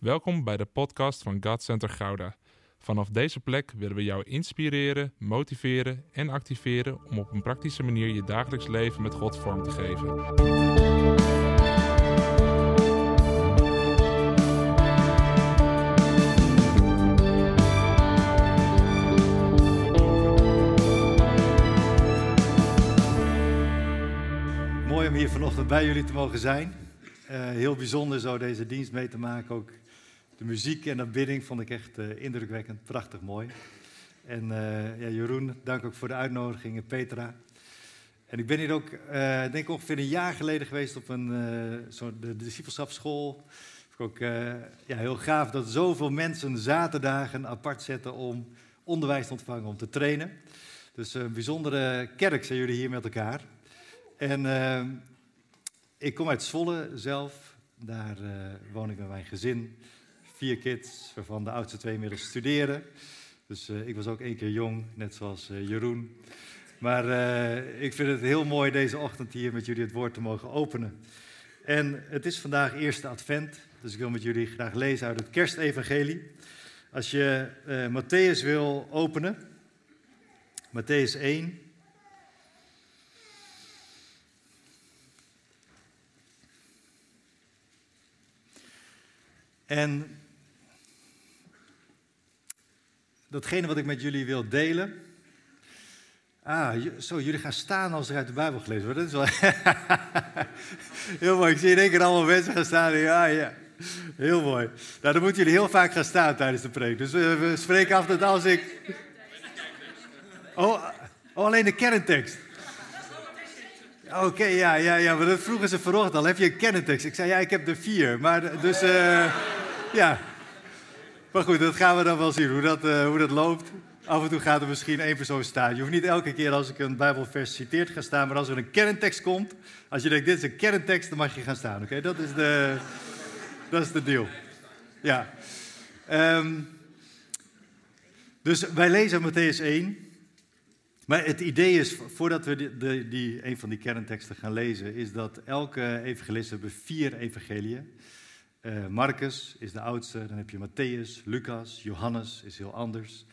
Welkom bij de podcast van God Center Gouda. Vanaf deze plek willen we jou inspireren, motiveren en activeren om op een praktische manier je dagelijks leven met God vorm te geven. Mooi om hier vanochtend bij jullie te mogen zijn. Eh, heel bijzonder zo deze dienst mee te maken. Ook de muziek en de bidding vond ik echt eh, indrukwekkend, prachtig mooi. En eh, ja, Jeroen, dank ook voor de uitnodiging en Petra. En ik ben hier ook, eh, denk ik ongeveer een jaar geleden geweest op een eh soort de discipelschapsschool. Ik ook eh, ja, heel gaaf dat zoveel mensen zaterdagen apart zetten om onderwijs te ontvangen, om te trainen. Dus een bijzondere kerk zijn jullie hier met elkaar. En eh, ik kom uit Zwolle zelf. Daar eh, woon ik met mijn gezin. Vier kids, waarvan de oudste twee inmiddels studeren. Dus eh, ik was ook één keer jong, net zoals eh, Jeroen. Maar eh, ik vind het heel mooi deze ochtend hier met jullie het woord te mogen openen. En het is vandaag eerste advent, dus ik wil met jullie graag lezen uit het kerstevangelie. Als je Matthäus wil openen, Matthäus 1, En datgene wat ik met jullie wil delen. Ah, zo, jullie gaan staan als er uit de Bijbel gelezen wordt. Dat is wel heel mooi. Ik zie in één keer allemaal mensen gaan staan. Ja, ja. Heel mooi. Nou, dan moeten jullie heel vaak gaan staan tijdens de preek. Dus we, we spreken af dat als ik. Oh, oh, alleen de kerntekst. Oké, ja, ja, ja, maar dat vroegen ze vanochtend al. Heb je een kerntekst? Ik zei, ja, ik heb er vier. Maar dus, eh, ja. Maar goed, dat gaan we dan wel zien, hoe dat, eh, hoe dat loopt. Af en toe gaat er misschien één persoon staan. Je hoeft niet elke keer als ik een Bijbelvers citeer te gaan staan. Maar als er een kerntekst komt, als je denkt, dit is een kerntekst, dan mag je gaan staan. Oké, dat is de, dat is de deal. Ja. Ehm, dus wij lezen Matthäus 1. Maar het idee is, voordat we die, die, een van die kernteksten gaan lezen, is dat elke evangelist hebben vier evangeliën. Eh Marcus is de oudste, dan heb je Matthäus, Lucas, Johannes is heel anders.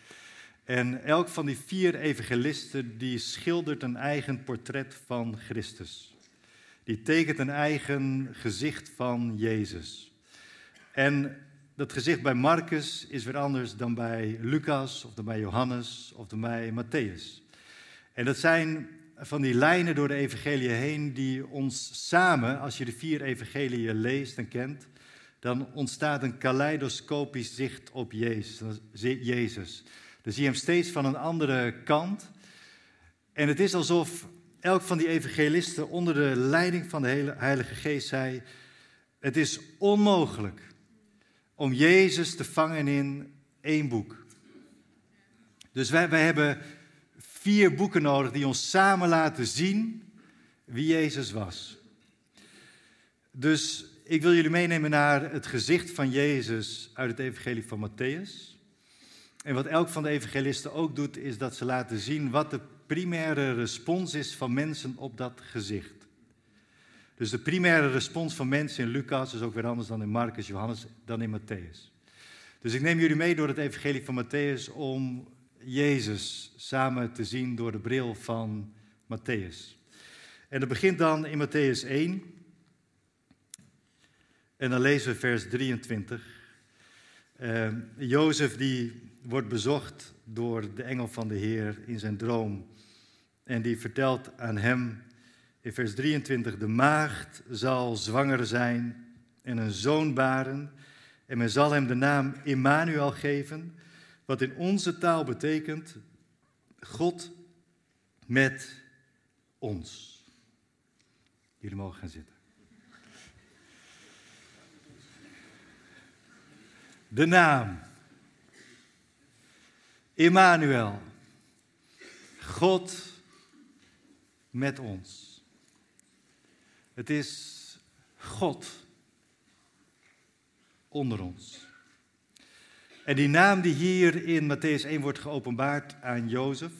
En elk van die vier evangelisten die schildert een eigen portret van Christus. Die tekent een eigen gezicht van Jezus. En dat gezicht bij Marcus is weer anders dan bij Lucas, of dan bij Johannes, of dan bij Matthäus. En dat zijn van die lijnen door de evangelie heen die ons samen, als je de vier evangeliën leest en kent, dan ontstaat een kaleidoscopisch zicht op Jezus. Dan zie je hem steeds van een andere kant. En het is alsof elk van die evangelisten onder de leiding van de Heilige Geest zei: Het is onmogelijk om Jezus te vangen in één boek. Dus wij, wij hebben vier boeken nodig die ons samen laten zien wie Jezus was. Dus ik wil jullie meenemen naar het gezicht van Jezus uit het evangelie van Matthäus. En wat elk van de evangelisten ook doet, is dat ze laten zien wat de primaire respons is van mensen op dat gezicht. Dus de primaire respons van mensen in Lucas is ook weer anders dan in Marcus, Johannes, dan in Matthäus. Dus ik neem jullie mee door het evangelie van Matthäus om Jezus samen te zien door de bril van Matthäus. En dat begint dan in Matthäus 1. En dan lezen we vers 23. Uh, Jozef die wordt bezocht door de engel van de Heer in zijn droom. En die vertelt aan hem in vers 23, de maagd zal zwanger zijn en een zoon baren. En men zal hem de naam Immanuel geven, wat in onze taal betekent God met ons. Jullie mogen gaan zitten. De naam Immanuel, God met ons. Het is God onder ons. En die naam die hier in Matthäus 1 wordt geopenbaard aan Jozef,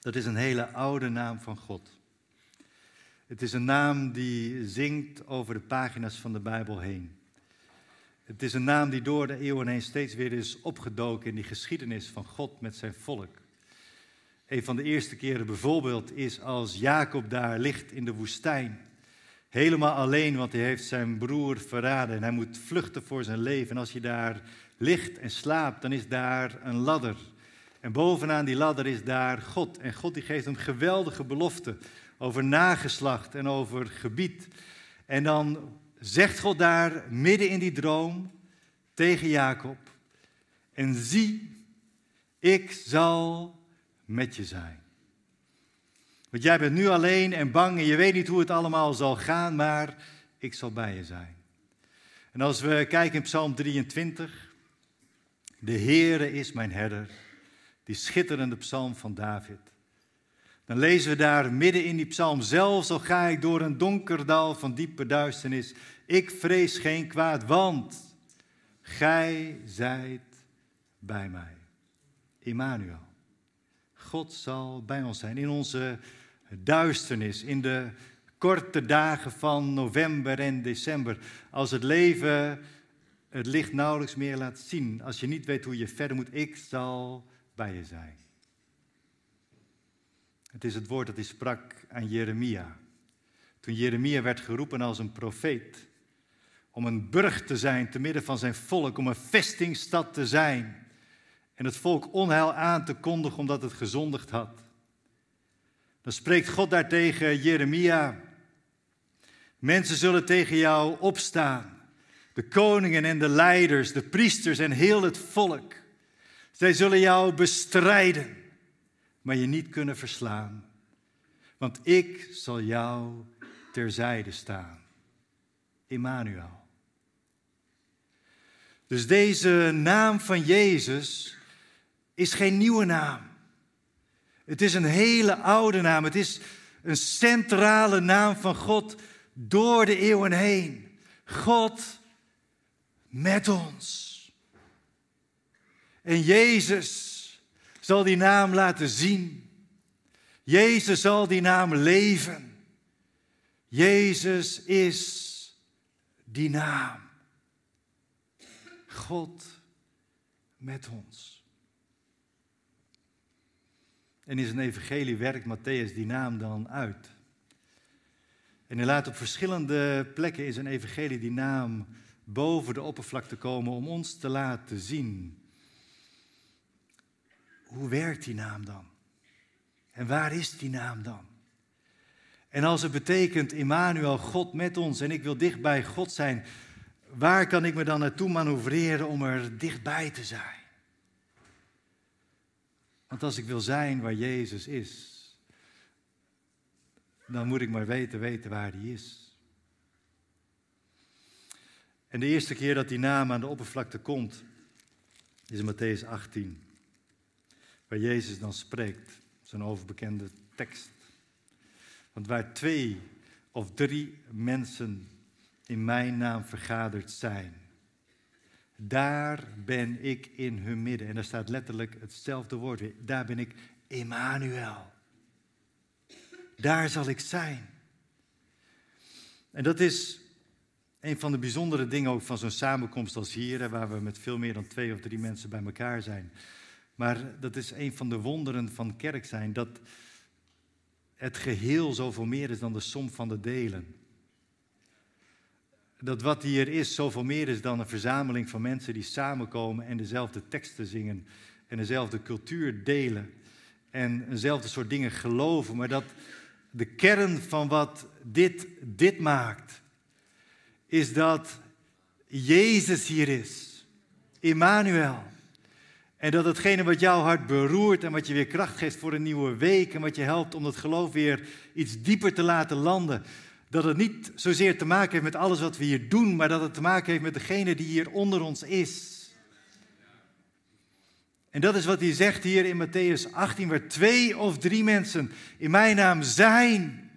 dat is een hele oude naam van God. Het is een naam die zingt over de pagina's van de Bijbel heen. Het is een naam die door de eeuwen heen steeds weer is opgedoken in die geschiedenis van God met zijn volk. Een van de eerste keren bijvoorbeeld is als Jacob daar ligt in de woestijn. Helemaal alleen, want hij heeft zijn broer verraden en hij moet vluchten voor zijn leven. En als je daar ligt en slaapt, dan is daar een ladder. En bovenaan die ladder is daar God. En God die geeft hem geweldige beloften over nageslacht en over gebied. En dan zegt God daar midden in die droom tegen Jacob: En zie, ik zal met je zijn. Want jij bent nu alleen en bang en je weet niet hoe het allemaal zal gaan, maar ik zal bij je zijn. En als we kijken in Psalm 23, de Heere is mijn herder, die schitterende psalm van David. Dan lezen we daar midden in die psalm, zelfs al ga ik door een donker dal van diepe duisternis, ik vrees geen kwaad, want gij zijt bij mij. Immanuel. God zal bij ons zijn in onze duisternis, in de korte dagen van november en december. Als het leven het licht nauwelijks meer laat zien, als je niet weet hoe je verder moet, ik zal bij je zijn. Het is het woord dat hij sprak aan Jeremia. Toen Jeremia werd geroepen als een profeet, om een burg te zijn te midden van zijn volk, om een vestingstad te zijn en het volk onheil aan te kondigen omdat het gezondigd had. Dan spreekt God daar tegen Jeremia. Mensen zullen tegen jou opstaan. De koningen en de leiders, de priesters en heel het volk. Zij zullen jou bestrijden, maar je niet kunnen verslaan. Want ik zal jou terzijde staan. Immanuel. Dus deze naam van Jezus is geen nieuwe naam. Het is een hele oude naam. Het is een centrale naam van God door de eeuwen heen. God met ons. En Jezus zal die naam laten zien. Jezus zal die naam leven. Jezus is die naam. God met ons. En in zijn evangelie werkt Matthäus die naam dan uit. En hij laat op verschillende plekken in zijn evangelie die naam boven de oppervlakte komen om ons te laten zien. Hoe werkt die naam dan? En waar is die naam dan? En als het betekent, Immanuel, God met ons en ik wil dicht bij God zijn, waar kan ik me dan naartoe manoeuvreren om er dichtbij te zijn? Want als ik wil zijn waar Jezus is, dan moet ik maar weten, weten waar hij is. En de eerste keer dat die naam aan de oppervlakte komt, is in Matthäus 18, waar Jezus dan spreekt, zo'n overbekende tekst. Want waar twee of drie mensen in mijn naam vergaderd zijn, daar ben ik in hun midden. En daar staat letterlijk hetzelfde woord weer. Daar ben ik Emmanuel. Daar zal ik zijn. En dat is een van de bijzondere dingen ook van zo'n samenkomst als hier, waar we met veel meer dan twee of drie mensen bij elkaar zijn. Maar dat is een van de wonderen van kerk zijn, dat het geheel zoveel meer is dan de som van de delen dat wat hier is zoveel meer is dan een verzameling van mensen die samenkomen en dezelfde teksten zingen en dezelfde cultuur delen en eenzelfde soort dingen geloven, maar dat de kern van wat dit, dit maakt, is dat Jezus hier is, Immanuel. En dat hetgene wat jouw hart beroert en wat je weer kracht geeft voor een nieuwe week en wat je helpt om dat geloof weer iets dieper te laten landen, dat het niet zozeer te maken heeft met alles wat we hier doen, maar dat het te maken heeft met degene die hier onder ons is. En dat is wat hij zegt hier in Matthäus 18, waar twee of drie mensen in mijn naam zijn.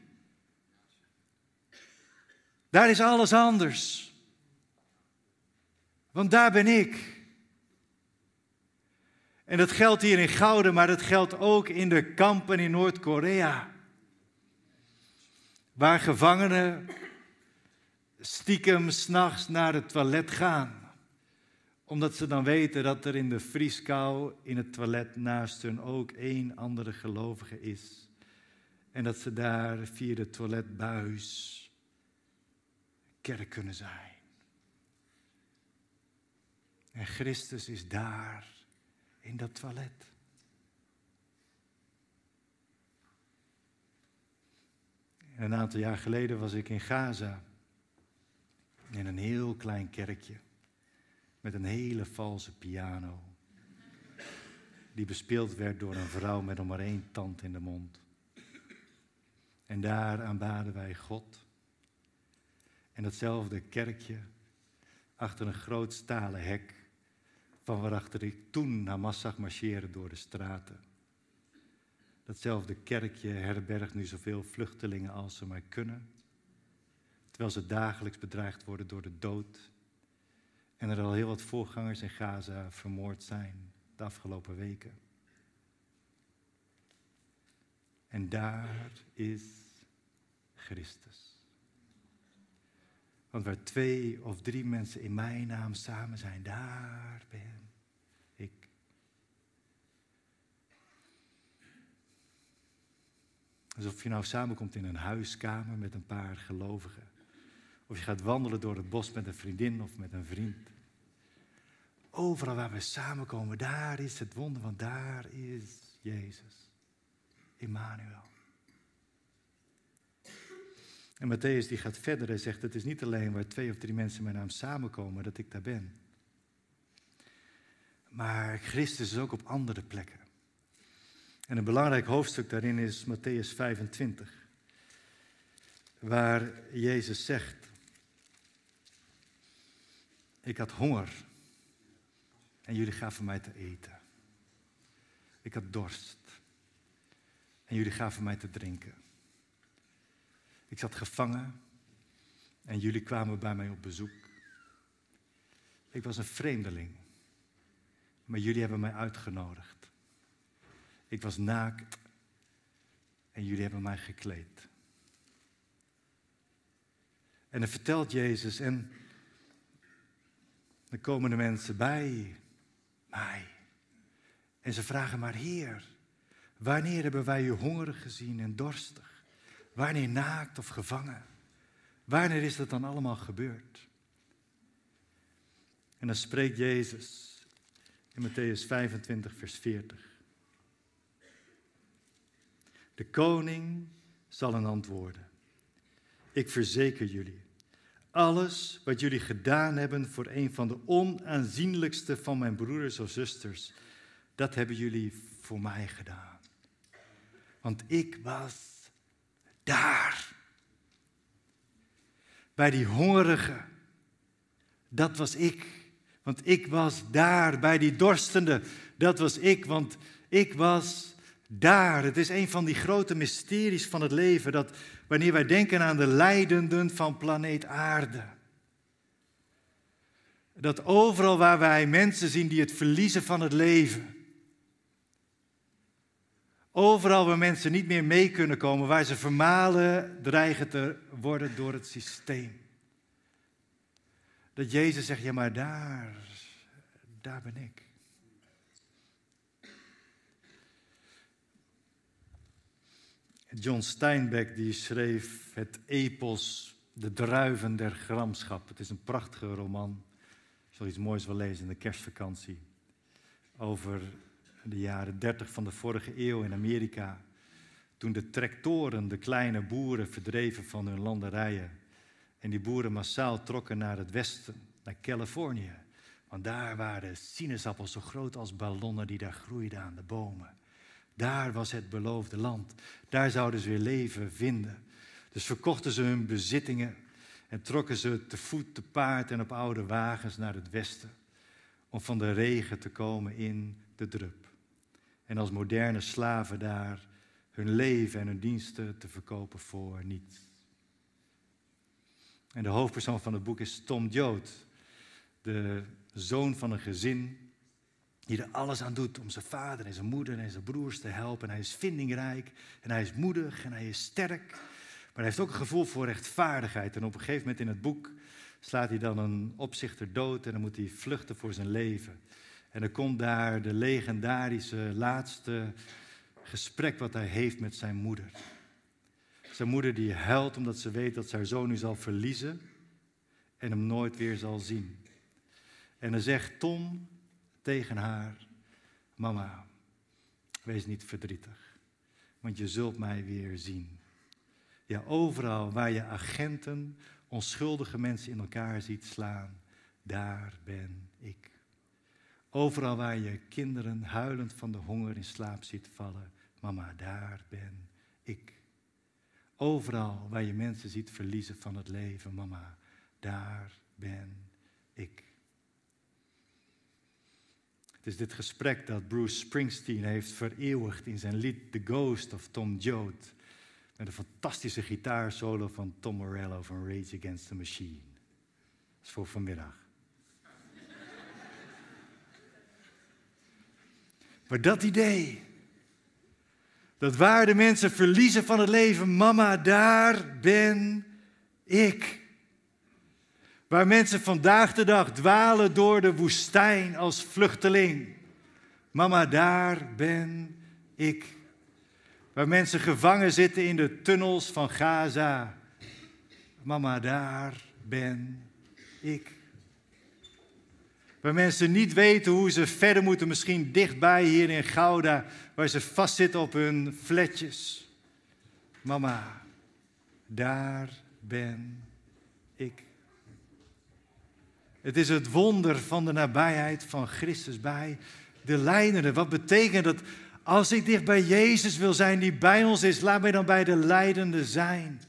Daar is alles anders. Want daar ben ik. En dat geldt hier in Gouden, maar dat geldt ook in de kampen in Noord-Korea waar gevangenen stiekem s'nachts naar het toilet gaan. Omdat ze dan weten dat er in de vrieskou in het toilet naast hun ook één andere gelovige is. En dat ze daar via de toiletbuis kerk kunnen zijn. En Christus is daar in dat toilet. Een aantal jaar geleden was ik in Gaza. In een heel klein kerkje. Met een hele valse piano. Die bespeeld werd door een vrouw met nog maar één tand in de mond. En daar aanbaden wij God. En datzelfde kerkje, achter een groot stalen hek, van waarachter ik toen naar zag marcheren door de straten. Datzelfde kerkje herbergt nu zoveel vluchtelingen als ze maar kunnen, terwijl ze dagelijks bedreigd worden door de dood en er al heel wat voorgangers in Gaza vermoord zijn de afgelopen weken. En daar is Christus. Want waar twee of drie mensen in mijn naam samen zijn, daar ben Alsof je nou samenkomt in een huiskamer met een paar gelovigen. Of je gaat wandelen door het bos met een vriendin of met een vriend. Overal waar we samenkomen, daar is het wonder, want daar is Jezus. Immanuel. En Matthäus die gaat verder en zegt, het is niet alleen waar twee of drie mensen mijn naam samenkomen dat ik daar ben. Maar Christus is ook op andere plekken. En een belangrijk hoofdstuk daarin is Matthäus 25, waar Jezus zegt, ik had honger en jullie gaven mij te eten. Ik had dorst en jullie gaven mij te drinken. Ik zat gevangen en jullie kwamen bij mij op bezoek. Ik was een vreemdeling, maar jullie hebben mij uitgenodigd. Ik was naakt en jullie hebben mij gekleed. En dan vertelt Jezus en dan komen de mensen bij mij. En ze vragen maar, Heer, wanneer hebben wij u hongerig gezien en dorstig? Wanneer naakt of gevangen? Wanneer is dat dan allemaal gebeurd? En dan spreekt Jezus in Matthäus 25, vers 40. De koning zal een antwoorden. Ik verzeker jullie, alles wat jullie gedaan hebben voor een van de onaanzienlijkste van mijn broeders of zusters, dat hebben jullie voor mij gedaan. Want ik was daar. Bij die hongerige. Dat was ik. Want ik was daar. Bij die dorstende. Dat was ik. Want ik was daar. Het is een van die grote mysteries van het leven. Dat wanneer wij denken aan de leidenden van planeet Aarde. Dat overal waar wij mensen zien die het verliezen van het leven Overal waar mensen niet meer mee kunnen komen, waar ze vermalen dreigen te worden door het systeem. Dat Jezus zegt, ja maar daar, daar ben ik. John Steinbeck die schreef het epos De Druiven der Gramschap. Het is een prachtige roman. Ik zal iets moois wel lezen in de kerstvakantie. Over de jaren 30 van de vorige eeuw in Amerika. Toen de tractoren de kleine boeren verdreven van hun landerijen. En die boeren massaal trokken naar het westen, naar Californië. Want daar waren sinaasappels zo groot als ballonnen die daar groeiden aan de bomen. Daar was het beloofde land. Daar zouden ze weer leven vinden. Dus verkochten ze hun bezittingen en trokken ze te voet, te paard en op oude wagens naar het westen. Om van de regen te komen in de drup en als moderne slaven daar hun leven en hun diensten te verkopen voor niets. En de hoofdpersoon van het boek is Tom Joad, de zoon van een gezin die er alles aan doet om zijn vader en zijn moeder en zijn broers te helpen. En hij is vindingrijk en hij is moedig en hij is sterk, maar hij heeft ook een gevoel voor rechtvaardigheid. En op een gegeven moment in het boek slaat hij dan een opzichter dood en dan moet hij vluchten voor zijn leven. En dan komt daar de legendarische laatste gesprek wat hij heeft met zijn moeder. Zijn moeder die huilt omdat ze weet dat zijn zoon nu zal verliezen en hem nooit weer zal zien. En dan zegt Tom tegen haar: Mama, wees niet verdrietig, want je zult mij weer zien. Ja, overal waar je agenten, onschuldige mensen in elkaar ziet slaan, daar ben ik. Overal waar je kinderen huilend van de honger in slaap ziet vallen, mama, daar ben ik. Overal waar je mensen ziet verliezen van het leven, mama, daar ben ik. Is dit gesprek dat Bruce Springsteen heeft vereeuwigd in zijn lied The Ghost of Tom Joad. Met een fantastische gitaarsolo van Tom Morello van Rage Against the Machine. Dat is voor vanmiddag. Maar dat idee, dat waar de mensen verliezen van het leven, mama, daar ben ik. Waar mensen vandaag de dag dwalen door de woestijn als vluchteling. Mama, daar ben ik. Waar mensen gevangen zitten in de tunnels van Gaza. Mama, daar ben ik. Waar mensen niet weten hoe ze verder moeten, misschien dichtbij hier in Gouda, waar ze vastzitten op hun fletjes. Mama, daar ben ik. Het is het wonder van de nabijheid van Christus bij de leidenden. Wat betekent dat als ik dicht bij Jezus wil zijn die bij ons is, laat mij dan bij de leidende zijn.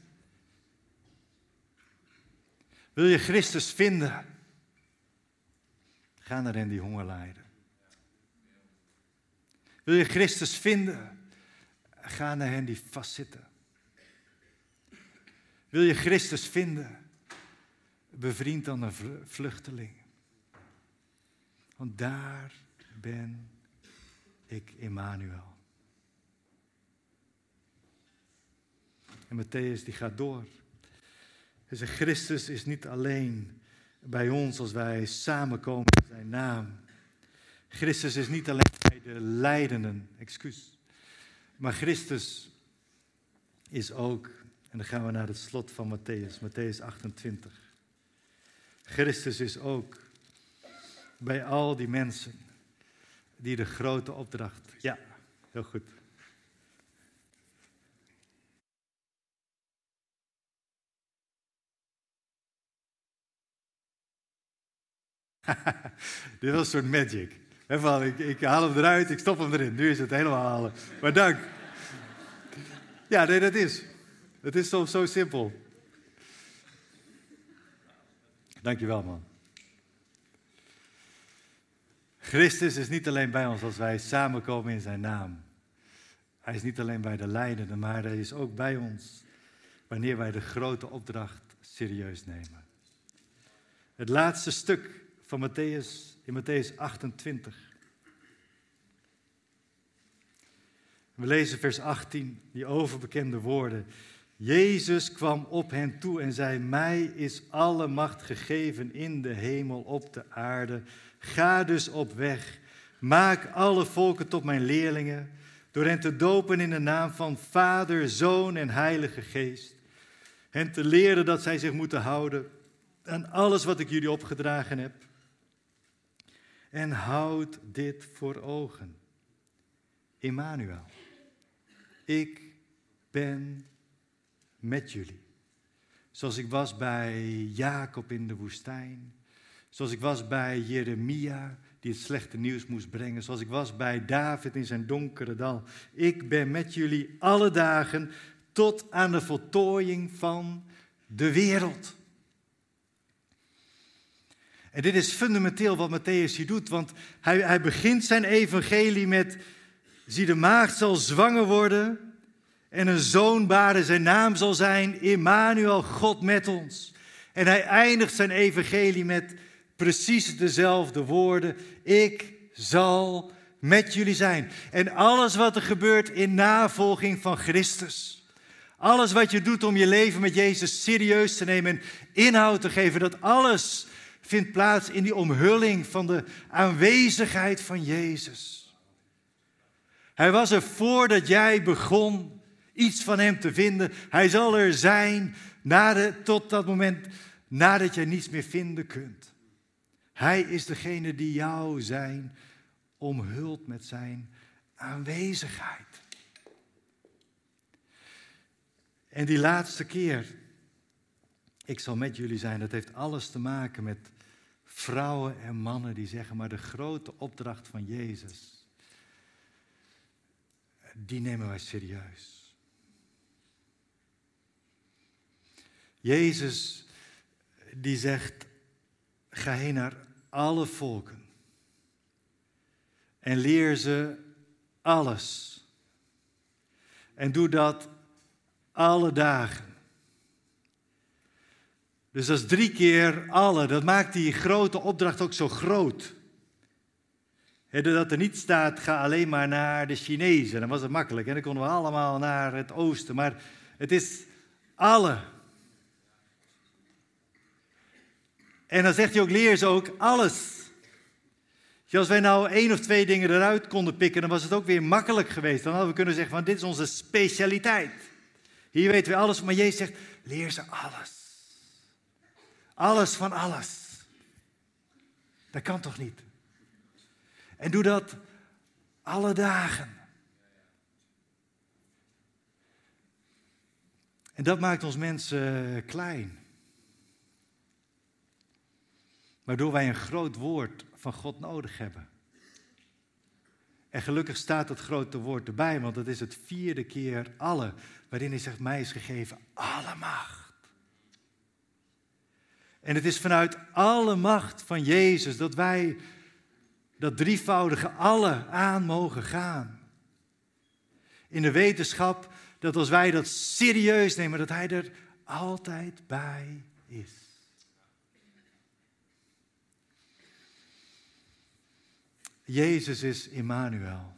Wil je Christus vinden? Ga naar hen die honger lijden. Wil je Christus vinden? Ga naar hen die vastzitten. Wil je Christus vinden? Bevriend dan een vluchteling. Want daar ben ik Emmanuel. En Matthäus die gaat door. Hij zegt, Christus is niet alleen bij ons als wij samenkomen in zijn naam. Christus is niet alleen bij de leidenden, excuus. Maar Christus is ook, en dan gaan we naar het slot van Matthäus, Matthäus 28. Christus is ook bij al die mensen die de grote opdracht. Ja, heel goed. Dit was een soort magic. Van, ik, ik, haal hem eruit, ik stop hem erin. Nu is het helemaal halen. Maar dank. Ja, nee, dat is. Het is zo, zo simpel. Dankjewel, man. Christus is niet alleen bij ons als wij samenkomen in zijn naam. Hij is niet alleen bij de leidenden, maar hij is ook bij ons wanneer wij de grote opdracht serieus nemen. Het laatste stuk van Matthäus, in Matthäus 28. We lezen vers 18, die overbekende woorden. Jezus kwam op hen toe en zei: Mij is alle macht gegeven in de hemel, op de aarde. Ga dus op weg. Maak alle volken tot mijn leerlingen, door hen te dopen in de naam van Vader, Zoon en Heilige Geest. Hen te leren dat zij zich moeten houden aan alles wat ik jullie opgedragen heb. En houd dit voor ogen. Emmanuel, ik ben met jullie. Zoals ik was bij Jacob in de woestijn. Zoals ik was bij Jeremia, die het slechte nieuws moest brengen. Zoals ik was bij David in zijn donkere dal. Ik ben met jullie alle dagen tot aan de voltooiing van de wereld. En dit is fundamenteel wat Matthäus hier doet, want hij, hij begint zijn evangelie met, zie de maagd zal zwanger worden en een zoon baren, zijn naam zal zijn Immanuel, God met ons. En hij eindigt zijn evangelie met precies dezelfde woorden, ik zal met jullie zijn. En alles wat er gebeurt in navolging van Christus, Alles wat je doet om je leven met Jezus serieus te nemen en inhoud te geven, dat alles vindt plaats in die omhulling van de aanwezigheid van Jezus. Hij was er voordat jij begon iets van Hem te vinden. Hij zal er zijn tot dat moment nadat je niets meer vinden kunt. Hij is degene die jou zijn omhult met zijn aanwezigheid. En die laatste keer, ik zal met jullie zijn, dat heeft alles te maken met vrouwen en mannen die zeggen, maar de grote opdracht van Jezus, die nemen wij serieus. Jezus die zegt, ga heen naar alle volken en leer ze alles. En doe dat alle dagen. Dus dat is drie keer alle. Dat maakt die grote opdracht ook zo groot. dat er niet staat, ga alleen maar naar de Chinezen. Dan was het makkelijk. En dan konden we allemaal naar het oosten. Maar het is alle. En dan zegt hij ook, leer ze ook alles. Als wij nou één of twee dingen eruit konden pikken, dan was het ook weer makkelijk geweest. Dan hadden we kunnen zeggen van dit is onze specialiteit. Hier weten we alles, maar Jezus zegt, leer ze alles. Alles van alles. Dat kan toch niet? En doe dat alle dagen. En dat maakt ons mensen klein. Waardoor wij een groot woord van God nodig hebben. En gelukkig staat het grote woord erbij, want het is het vierde keer alle, waarin hij zegt, mij is gegeven alle macht. En het is vanuit alle macht van Jezus dat wij dat drievoudige alle aan mogen gaan. In de wetenschap dat als wij dat serieus nemen, dat Hij er altijd bij is. Jezus is Immanuel.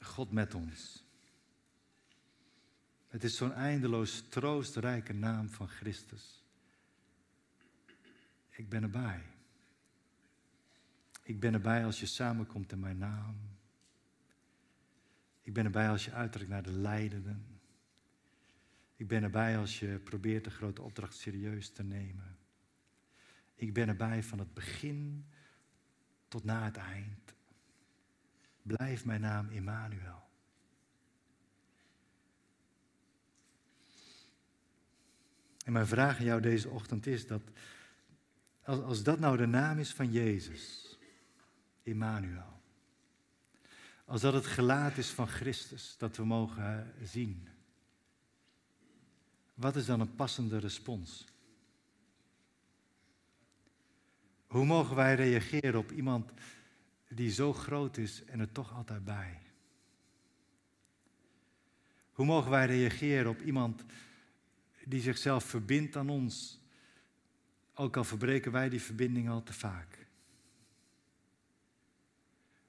God met ons. Het is zo'n eindeloos troostrijke naam van Christus. Ik ben erbij. Ik ben erbij als je samenkomt in mijn naam. Ik ben erbij als je uitdrukt naar de leidenden. Ik ben erbij als je probeert de grote opdracht serieus te nemen. Ik ben erbij van het begin tot na het eind. Blijf mijn naam Immanuel. En mijn vraag aan jou deze ochtend is dat, als, als dat nou de naam is van Jezus, Immanuel, als dat het gelaat is van Christus dat we mogen zien, wat is dan een passende respons? Hoe mogen wij reageren op iemand die zo groot is en er toch altijd bij? Hoe mogen wij reageren op iemand die zichzelf verbindt aan ons, ook al verbreken wij die verbinding al te vaak?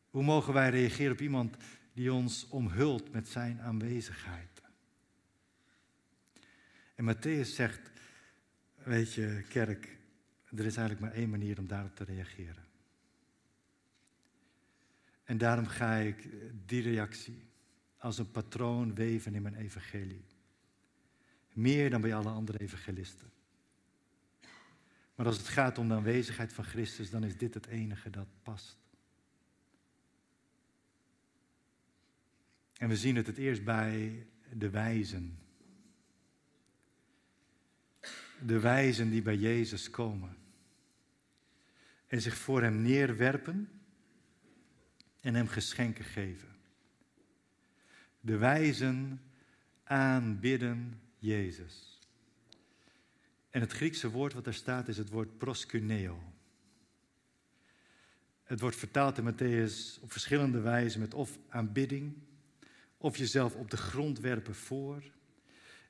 Hoe mogen wij reageren op iemand die ons omhult met zijn aanwezigheid? En Matthäus zegt, weet je, kerk, er is eigenlijk maar één manier om daarop te reageren. En daarom ga ik die reactie als een patroon weven in mijn evangelie. Meer dan bij alle andere evangelisten. Maar als het gaat om de aanwezigheid van Christus, dan is dit het enige dat past. En we zien het het eerst bij de wijzen de wijzen die bij Jezus komen en zich voor Hem neerwerpen en Hem geschenken geven. De wijzen aanbidden Jezus. En het Griekse woord wat daar staat is het woord proskuneo. Het wordt vertaald in Matthäus op verschillende wijzen met of aanbidding, of jezelf op de grond werpen voor,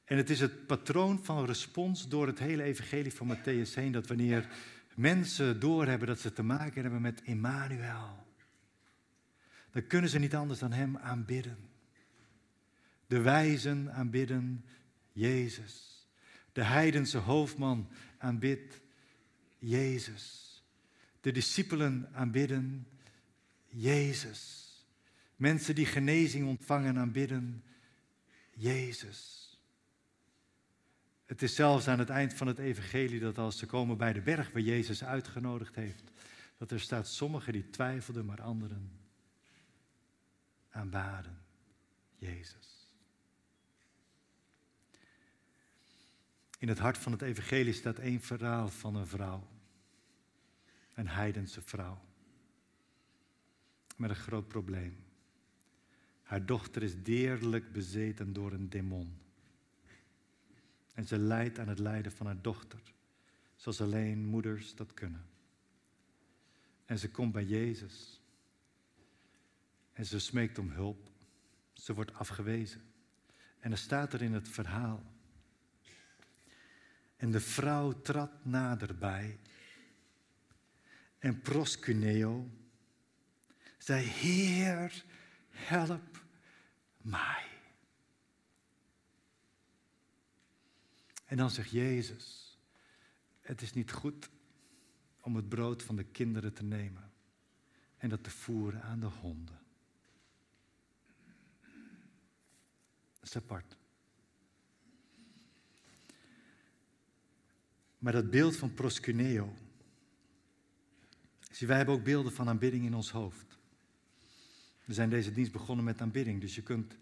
en het is het patroon van respons door het hele evangelie van Matthäus heen, dat wanneer mensen doorhebben dat ze te maken hebben met Emmanuel, dan kunnen ze niet anders dan Hem aanbidden. De wijzen aanbidden Jezus. De heidense hoofdman aanbidt Jezus. De discipelen aanbidden Jezus. Mensen die genezing ontvangen aanbidden Jezus. Het is zelfs aan het eind van het evangelie dat als ze komen bij de berg waar Jezus uitgenodigd heeft, dat er staat sommigen die twijfelden, maar anderen aanbaden Jezus. In het hart van het evangelie staat één verhaal van een vrouw. Een heidense vrouw. Met een groot probleem. Haar dochter is deerlijk bezeten door een demon. En ze lijdt aan het lijden van haar dochter, zoals alleen moeders dat kunnen. En ze komt bij Jezus. En ze smeekt om hulp. Ze wordt afgewezen. En er staat er in het verhaal. En de vrouw trad naderbij. En proscuneo zei: Heer, help mij. En dan zegt Jezus, het is niet goed om het brood van de kinderen te nemen en dat te voeren aan de honden. Dat is apart. Maar dat beeld van proscuneo. Zie, wij hebben ook beelden van aanbidding in ons hoofd. We zijn deze dienst begonnen met aanbidding, dus je kunt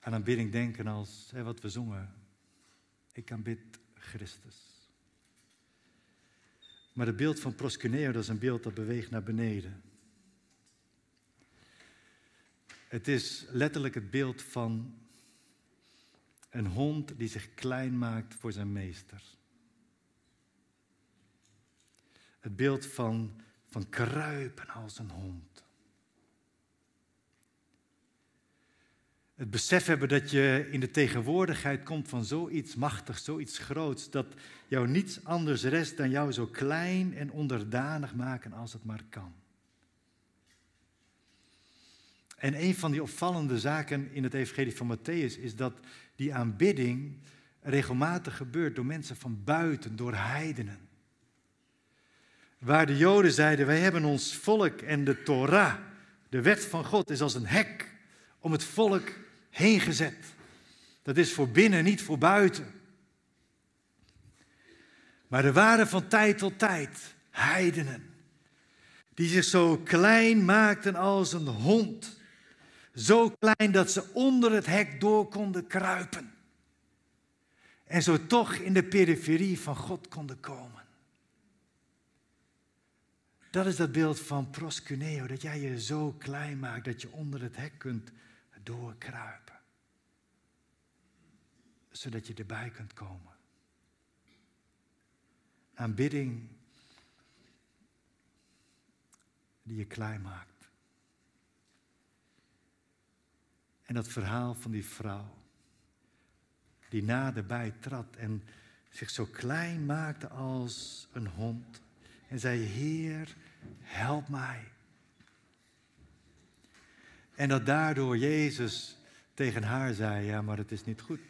aan aanbidding denken als wat we zongen. Ik aanbid Christus. Maar het beeld van proscuneo, dat is een beeld dat beweegt naar beneden. Het is letterlijk het beeld van een hond die zich klein maakt voor zijn meester. Het beeld van, van kruipen als een hond. Het besef hebben dat je in de tegenwoordigheid komt van zoiets machtigs, zoiets groots, dat jou niets anders rest dan jou zo klein en onderdanig maken als het maar kan. En een van die opvallende zaken in het Evangelie van Matthäus is dat die aanbidding regelmatig gebeurt door mensen van buiten, door heidenen. Waar de Joden zeiden: Wij hebben ons volk en de Torah, de wet van God, is als een hek om het volk heen gezet. Dat is voor binnen, niet voor buiten. Maar er waren van tijd tot tijd heidenen die zich zo klein maakten als een hond. Zo klein dat ze onder het hek door konden kruipen. En zo toch in de periferie van God konden komen. Dat is dat beeld van proscuneo, dat jij je zo klein maakt dat je onder het hek kunt doorkruipen. Zodat je erbij kunt komen. Aanbidding die je klein maakt. En dat verhaal van die vrouw die naderbij trad en zich zo klein maakte als een hond en zei: Heer, help mij. En dat daardoor Jezus tegen haar zei: Ja, maar het is niet goed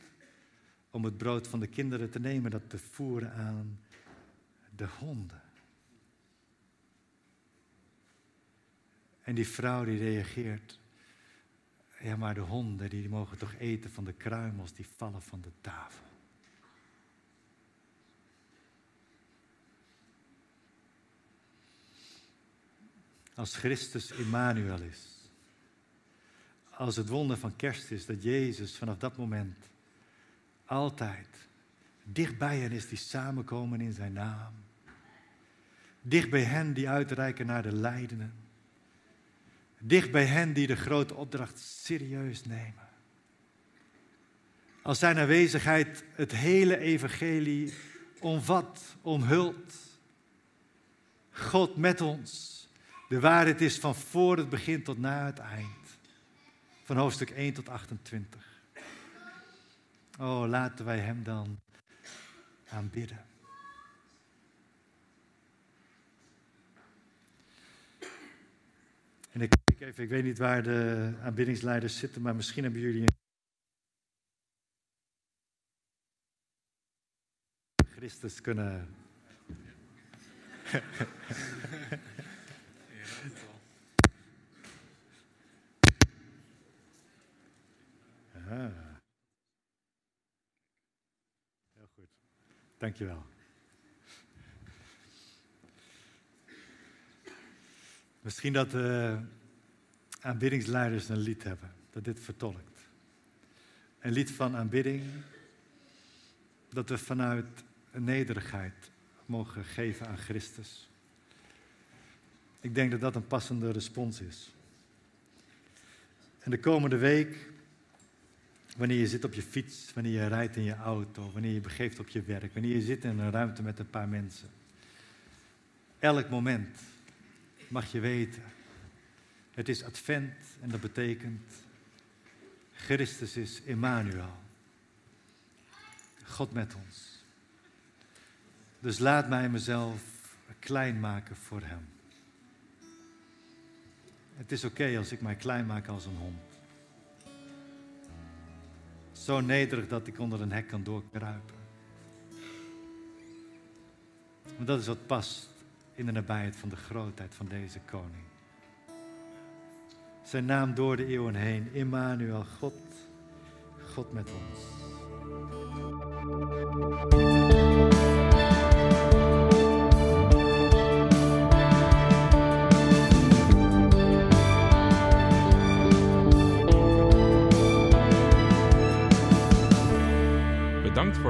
om het brood van de kinderen te nemen, dat te voeren aan de honden. En die vrouw die reageert: Ja, maar de honden die mogen toch eten van de kruimels die vallen van de tafel. Als Christus Immanuel is als het wonder van kerst is dat Jezus vanaf dat moment altijd dicht bij hen is die samenkomen in zijn naam. Dicht bij hen die uitreiken naar de lijdenen. Dicht bij hen die de grote opdracht serieus nemen. Als zijn aanwezigheid het hele evangelie omvat, omhult. God met ons. De waarheid is van voor het begin tot na het eind van hoofdstuk 1 tot 28. Oh, laten wij Hem dan aanbidden. En ik even, ik weet niet waar de aanbiddingsleiders zitten, maar misschien hebben jullie een Christus kunnen. Ja. Ah. Dankjewel. Misschien dat de aanbiddingsleiders een lied hebben dat dit vertolkt. Een lied van aanbidding dat we vanuit nederigheid mogen geven aan Christus. Ik denk dat dat een passende respons is. En de komende week, wanneer je zit op je fiets, wanneer je rijdt in je auto, wanneer je begeeft op je werk, wanneer je zit in een ruimte met een paar mensen, elk moment mag je weten, het is advent en dat betekent, Christus is Emmanuel. God met ons. Dus laat mij mezelf klein maken voor Hem. Het is oké als ik mij klein maak als een hond. Zo nederig dat ik onder een hek kan doorkruipen. Maar dat is wat past in de nabijheid van de grootheid van deze koning. Zijn naam door de eeuwen heen, Immanuel, God, God met ons.